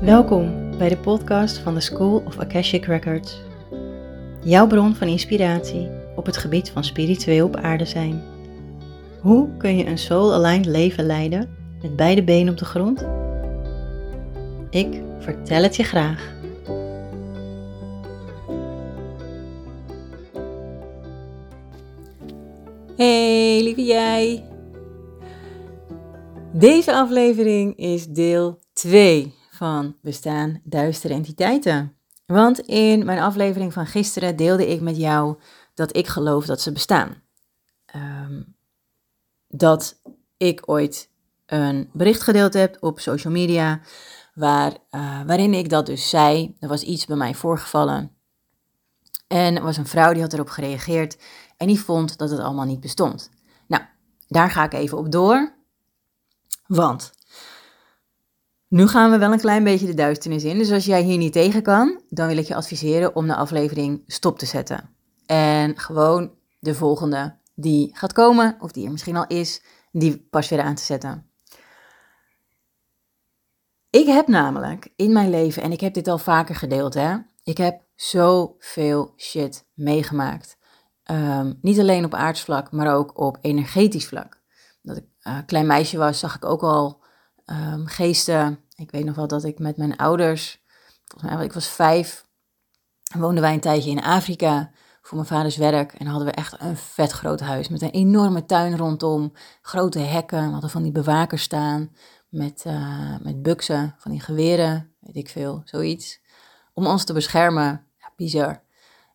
Welkom bij de podcast van de School of Akashic Records. Jouw bron van inspiratie op het gebied van spiritueel op aarde zijn. Hoe kun je een soul-aligned leven leiden met beide benen op de grond? Ik vertel het je graag. Hey lieve jij. Deze aflevering is deel 2 van Bestaan Duistere Entiteiten. Want in mijn aflevering van gisteren deelde ik met jou dat ik geloof dat ze bestaan. Ehm, dat ik ooit een bericht gedeeld heb op social media waar, uh, waarin ik dat dus zei. Er was iets bij mij voorgevallen. En er was een vrouw die had erop gereageerd en die vond dat het allemaal niet bestond. Nou, daar ga ik even op door. Want nu gaan we wel een klein beetje de duisternis in. Dus als jij hier niet tegen kan, dan wil ik je adviseren om de aflevering stop te zetten. En gewoon de volgende die gaat komen, of die er misschien al is, die pas weer aan te zetten. Ik heb namelijk in mijn leven, en ik heb dit al vaker gedeeld, hè, ik heb zoveel shit meegemaakt. Ehm, niet alleen op aardsvlak, maar ook op energetisch vlak. Dat ik uh, klein meisje was, zag ik ook al um, geesten. Ik weet nog wel dat ik met mijn ouders, volgens mij, ik was vijf, woonden wij een tijdje in Afrika voor mijn vaders werk. En hadden we echt een vet groot huis met een enorme tuin rondom, grote hekken. We hadden van die bewakers staan met, uh, met buksen, van die geweren, weet ik veel, zoiets. Om ons te beschermen. Ja, bizar.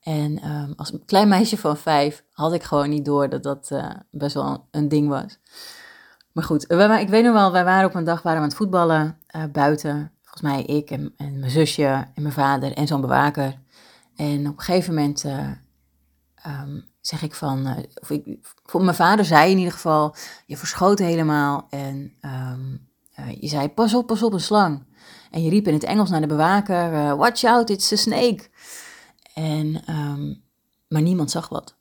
En um, als klein meisje van vijf had ik gewoon niet door dat dat uh, best wel een ding was. Maar goed, ik weet nog wel, wij waren op een dag waren we aan het voetballen uh, buiten. Volgens mij ik en, en, mijn zusje en mijn vader en zo'n bewaker. En op een gegeven moment uh, um, zeg ik van, uh, of ik, mijn vader zei in ieder geval, je verschoot helemaal en um, je zei pas op, pas op, een slang. En je riep in het Engels naar de bewaker, watch out, it's a snake. En, um, maar niemand zag wat.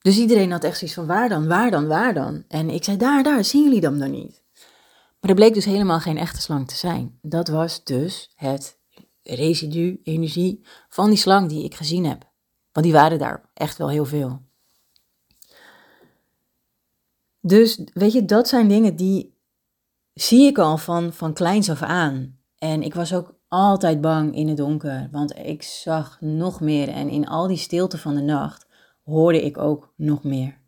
Dus iedereen had echt zoiets van waar dan, waar dan, waar dan? En ik zei daar, daar, zien jullie dan dan niet? Maar er bleek dus helemaal geen echte slang te zijn. Dat was dus het residu, energie van die slang die ik gezien heb. Want die waren daar echt wel heel veel. Dus weet je, dat zijn dingen die zie ik al van, van kleins af aan. En ik was ook altijd bang in het donker, want ik zag nog meer. En in al die stilte van de nacht hoorde ik ook nog meer.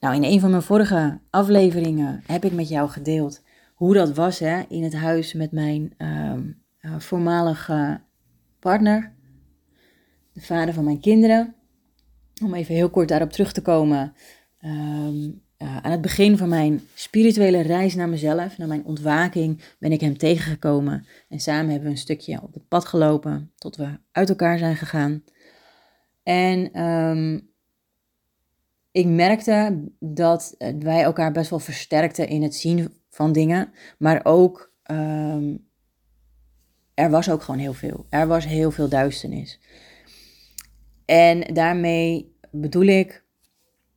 Nou, in een van mijn vorige afleveringen heb ik met jou gedeeld hoe dat was hè, in het huis met mijn uh, voormalige partner, de vader van mijn kinderen. Om even heel kort daarop terug te komen. Uh, aan het begin van mijn spirituele reis naar mezelf, naar mijn ontwaking, ben ik hem tegengekomen. En samen hebben we een stukje op het pad gelopen tot we uit elkaar zijn gegaan. En um, ik merkte dat wij elkaar best wel versterkten in het zien van dingen, maar ook um, er was ook gewoon heel veel. Er was heel veel duisternis. En daarmee bedoel ik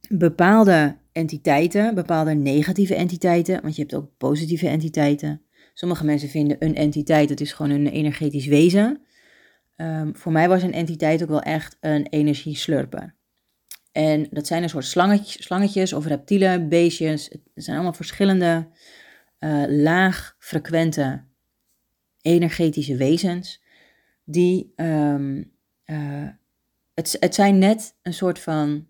bepaalde entiteiten, bepaalde negatieve entiteiten, want je hebt ook positieve entiteiten. Sommige mensen vinden een entiteit, het is gewoon een energetisch wezen. Um, voor mij was een entiteit ook wel echt een energieslurper. En dat zijn een soort slangetjes, slangetjes of reptielen, beestjes. Het zijn allemaal verschillende uh, laag frequente energetische wezens. Die, um, uh, het, het zijn net een soort van,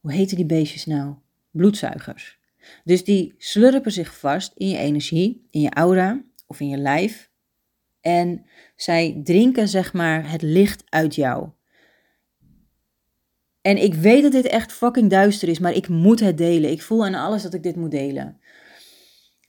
hoe heten die beestjes nou? Bloedzuigers. Dus die slurpen zich vast in je energie, in je aura of in je lijf. En zij drinken zeg maar het licht uit jou. En ik weet dat dit echt fucking duister is, maar ik moet het delen. Ik voel aan alles dat ik dit moet delen.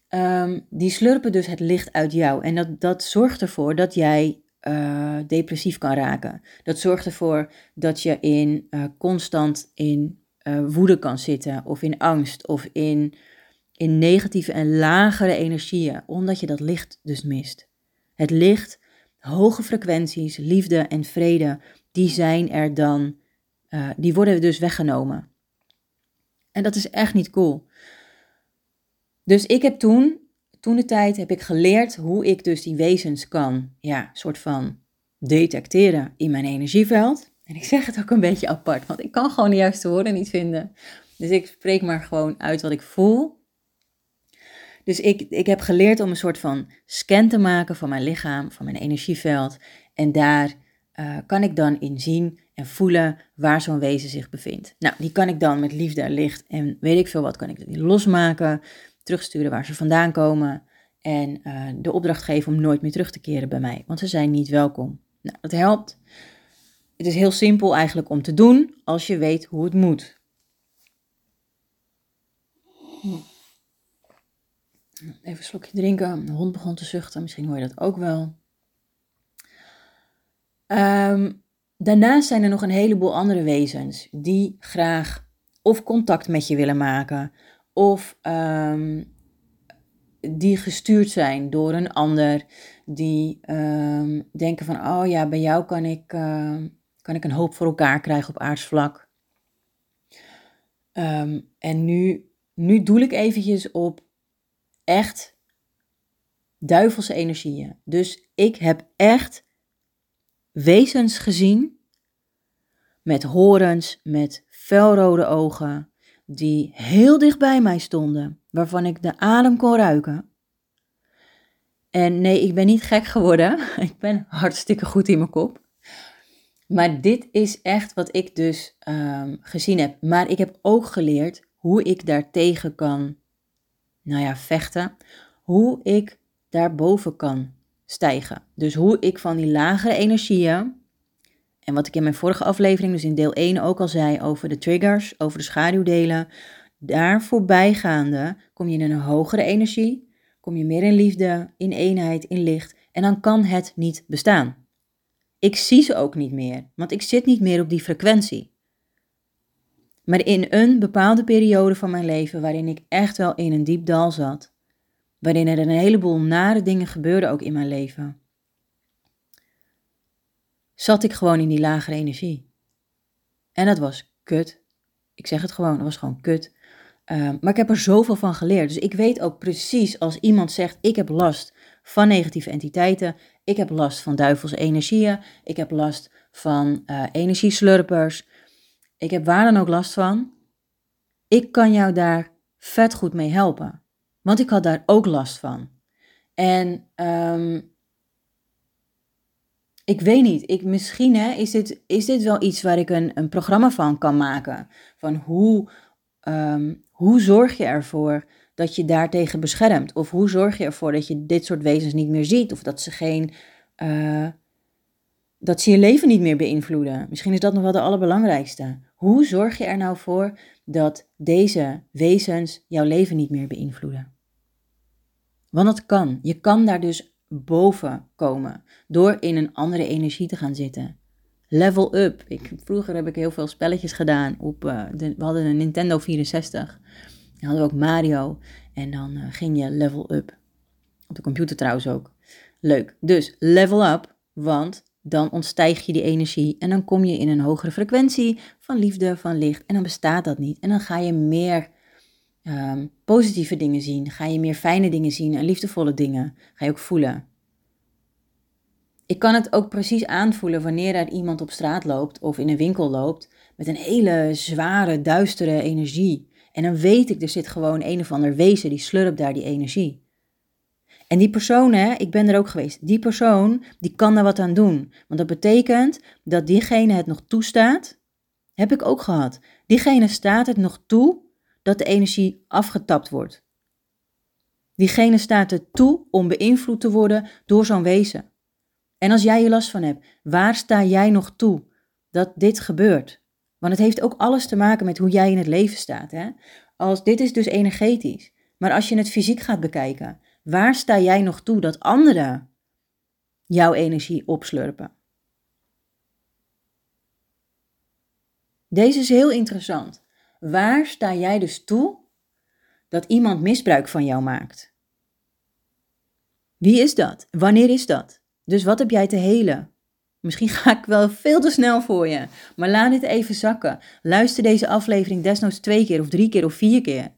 Um, die slurpen dus het licht uit jou. En dat, dat zorgt ervoor dat jij uh, depressief kan raken. Dat zorgt ervoor dat je in, uh, constant in uh, woede kan zitten, of in angst, of in, in negatieve en lagere energieën, omdat je dat licht dus mist. Het licht, hoge frequenties, liefde en vrede, die zijn er dan, die worden dus weggenomen. En dat is echt niet cool. Dus ik heb toen, toen de tijd, heb ik geleerd hoe ik dus die wezens kan, ja, soort van detecteren in mijn energieveld. En ik zeg het ook een beetje apart, want ik kan gewoon de juiste woorden niet vinden. Dus ik spreek maar gewoon uit wat ik voel. Dus ik, ik heb geleerd om een soort van scan te maken van mijn lichaam, van mijn energieveld. En daar uh, kan ik dan in zien en voelen waar zo'n wezen zich bevindt. Nou, die kan ik dan met liefde en licht en weet ik veel wat, kan ik losmaken, terugsturen waar ze vandaan komen. En uh, de opdracht geven om nooit meer terug te keren bij mij, want ze zijn niet welkom. Nou, dat helpt. Het is heel simpel eigenlijk om te doen als je weet hoe het moet. Even een slokje drinken. De hond begon te zuchten. Misschien hoor je dat ook wel. Um, daarnaast zijn er nog een heleboel andere wezens die graag of contact met je willen maken, of um, die gestuurd zijn door een ander, die um, denken van, oh ja, bij jou kan ik, kan ik een hoop voor elkaar krijgen op aardsvlak. en nu, nu doel ik eventjes op echt duivelse energieën. Dus ik heb echt wezens gezien met horens, met felrode ogen, die heel dicht bij mij stonden, waarvan ik de adem kon ruiken. En nee, ik ben niet gek geworden. Ik ben hartstikke goed in mijn kop. Maar dit is echt wat ik dus um, gezien heb. Maar ik heb ook geleerd hoe ik daartegen kan, nou ja, vechten. Hoe ik daarboven kan stijgen. Dus hoe ik van die lagere energieën, en wat ik in mijn vorige aflevering, dus in deel 1 ook al zei over de triggers, over de schaduwdelen, daar voorbijgaande kom je in een hogere energie, kom je meer in liefde, in eenheid, in licht en dan kan het niet bestaan. Ik zie ze ook niet meer, want ik zit niet meer op die frequentie. Maar in een bepaalde periode van mijn leven waarin ik echt wel in een diep dal zat, waarin er een heleboel nare dingen gebeurden ook in mijn leven, zat ik gewoon in die lagere energie. En dat was kut. Ik zeg het gewoon, dat was gewoon kut. Ehm, maar ik heb er zoveel van geleerd. Dus ik weet ook precies als iemand zegt: Ik heb last van negatieve entiteiten. Ik heb last van duivelse energieën. Ik heb last van uh, energieslurpers. Ik heb waar dan ook last van. Ik kan jou daar vet goed mee helpen. Want ik had daar ook last van. En um, ik weet niet, ik, misschien hè, is, dit, is dit wel iets waar ik een, een programma van kan maken. Van hoe, um, hoe zorg je ervoor dat je daartegen beschermt? Of hoe zorg je ervoor dat je dit soort wezens niet meer ziet? Of dat ze geen. Uh, dat ze je leven niet meer beïnvloeden. Misschien is dat nog wel de allerbelangrijkste. Hoe zorg je er nou voor dat deze wezens jouw leven niet meer beïnvloeden? Want dat kan. Je kan daar dus boven komen door in een andere energie te gaan zitten. Level up. Ik, vroeger heb ik heel veel spelletjes gedaan. Op, de, we hadden een Nintendo 64. Dan hadden we ook Mario. En dan uh, ging je level up. Op de computer trouwens ook. Leuk. Dus level up, want dan ontstijg je die energie en dan kom je in een hogere frequentie van liefde, van licht. En dan bestaat dat niet. En dan ga je meer um, positieve dingen zien. Ga je meer fijne dingen zien en liefdevolle dingen. Ga je ook voelen. Ik kan het ook precies aanvoelen wanneer er iemand op straat loopt of in een winkel loopt met een hele zware, duistere energie. En dan weet ik, er zit gewoon een of ander wezen die slurpt daar die energie. En die persoon, hè, ik ben er ook geweest, die persoon, die kan daar wat aan doen. Want dat betekent dat diegene het nog toestaat, heb ik ook gehad. Diegene staat het nog toe dat de energie afgetapt wordt. Diegene staat er toe om beïnvloed te worden door zo'n wezen. En als jij je last van hebt, waar sta jij nog toe dat dit gebeurt? Want het heeft ook alles te maken met hoe jij in het leven staat. Hè? Als, dit is dus energetisch. Maar als je het fysiek gaat bekijken, waar sta jij nog toe dat anderen jouw energie opslurpen? Deze is heel interessant. Waar sta jij dus toe dat iemand misbruik van jou maakt? Wie is dat? Wanneer is dat? Dus wat heb jij te helen? Misschien ga ik wel veel te snel voor je, maar laat dit even zakken. Luister deze aflevering desnoods twee keer of drie keer of vier keer.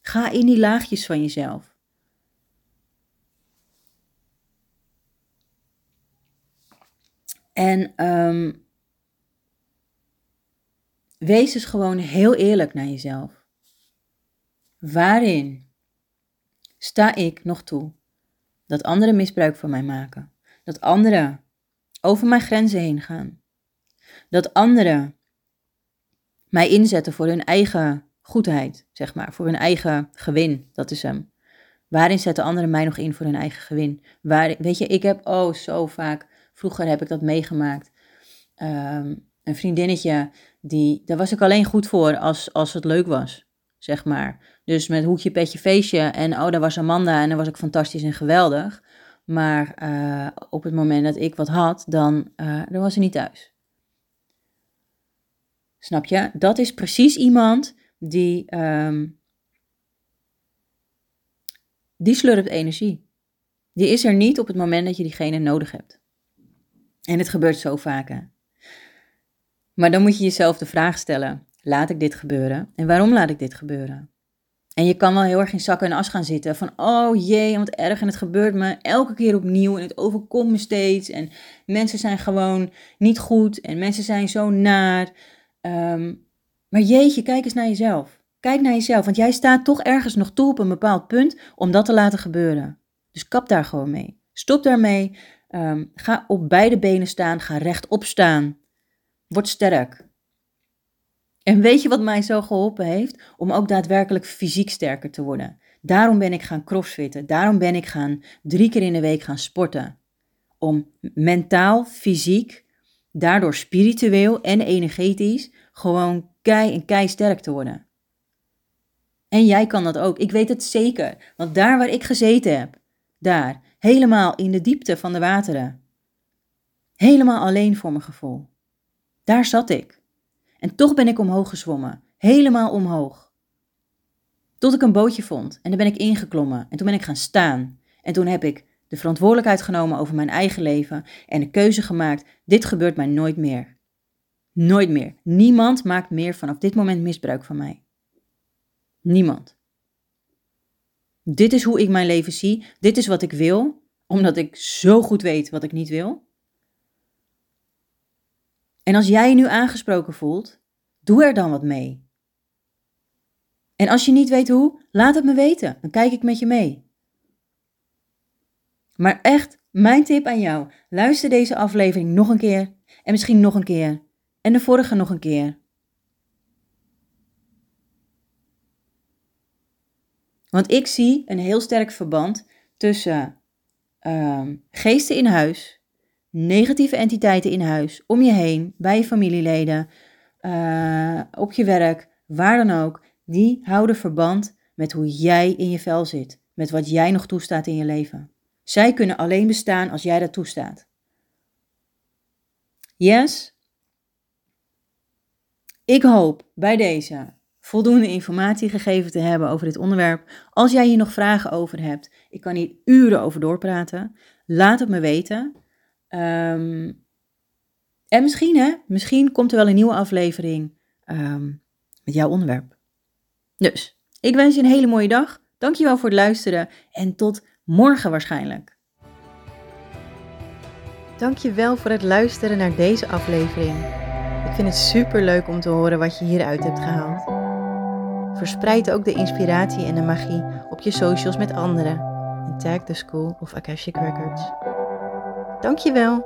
Ga in die laagjes van jezelf. En ehm, wees dus gewoon heel eerlijk naar jezelf. Waarin sta ik nog toe dat anderen misbruik van mij maken? Dat anderen over mijn grenzen heen gaan? Dat anderen mij inzetten voor hun eigen goedheid, zeg maar, voor hun eigen gewin. Dat is hem. Waarin zetten anderen mij nog in voor hun eigen gewin? Weet je, ik heb, oh, zo vaak, vroeger heb ik dat meegemaakt. Ehm, een vriendinnetje, die, daar was ik alleen goed voor als, als het leuk was, zeg maar. Dus met hoekje, petje, feestje en oh, daar was Amanda en dan was ik fantastisch en geweldig. Maar uh, op het moment dat ik wat had, dan, uh, dan was ze niet thuis. Snap je? Dat is precies iemand die, um, die slurpt energie. Die is er niet op het moment dat je diegene nodig hebt. En het gebeurt zo vaak. Maar dan moet je jezelf de vraag stellen: laat ik dit gebeuren? En waarom laat ik dit gebeuren? En je kan wel heel erg in zakken en as gaan zitten. Van, oh jee, wat erg. En het gebeurt me elke keer opnieuw. En het overkomt me steeds. En mensen zijn gewoon niet goed. En mensen zijn zo naar. Um, maar jeetje, kijk eens naar jezelf. Kijk naar jezelf, want jij staat toch ergens nog toe op een bepaald punt om dat te laten gebeuren. Dus kap daar gewoon mee. Stop daarmee. Um, ga op beide benen staan. Ga rechtop staan. Word sterk. En weet je wat mij zo geholpen heeft? Om ook daadwerkelijk fysiek sterker te worden. Daarom ben ik gaan crossfitten. Daarom ben ik gaan drie keer in de week gaan sporten. Om mentaal, fysiek, daardoor spiritueel en energetisch gewoon kei en kei sterk te worden. En jij kan dat ook. Ik weet het zeker. Want daar waar ik gezeten heb, daar, helemaal in de diepte van de wateren, helemaal alleen voor mijn gevoel, daar zat ik. En toch ben ik omhoog gezwommen, helemaal omhoog. Tot ik een bootje vond en dan ben ik ingeklommen en toen ben ik gaan staan. En toen heb ik de verantwoordelijkheid genomen over mijn eigen leven en de keuze gemaakt: dit gebeurt mij nooit meer. Nooit meer. Niemand maakt meer vanaf dit moment misbruik van mij. Niemand. Dit is hoe ik mijn leven zie. Dit is wat ik wil, omdat ik zo goed weet wat ik niet wil. En als jij je nu aangesproken voelt, doe er dan wat mee. En als je niet weet hoe, laat het me weten. Dan kijk ik met je mee. Maar echt, mijn tip aan jou: luister deze aflevering nog een keer en misschien nog een keer en de vorige nog een keer. Want ik zie een heel sterk verband tussen uh, geesten in huis, negatieve entiteiten in huis, om je heen, bij je familieleden, uh, op je werk, waar dan ook. Die houden verband met hoe jij in je vel zit, met wat jij nog toestaat in je leven. Zij kunnen alleen bestaan als jij dat toestaat. Yes, ik hoop bij deze voldoende informatie gegeven te hebben over dit onderwerp. Als jij hier nog vragen over hebt, ik kan hier uren over doorpraten. Laat het me weten. Um, en misschien, hè, misschien komt er wel een nieuwe aflevering um, met jouw onderwerp. Dus, ik wens je een hele mooie dag. Dankjewel voor het luisteren en tot morgen waarschijnlijk. Dankjewel voor het luisteren naar deze aflevering. Ik vind het super leuk om te horen wat je hieruit hebt gehaald. Verspreid ook de inspiratie en de magie op je socials met anderen en tag the school of Akashic Records. Dankjewel.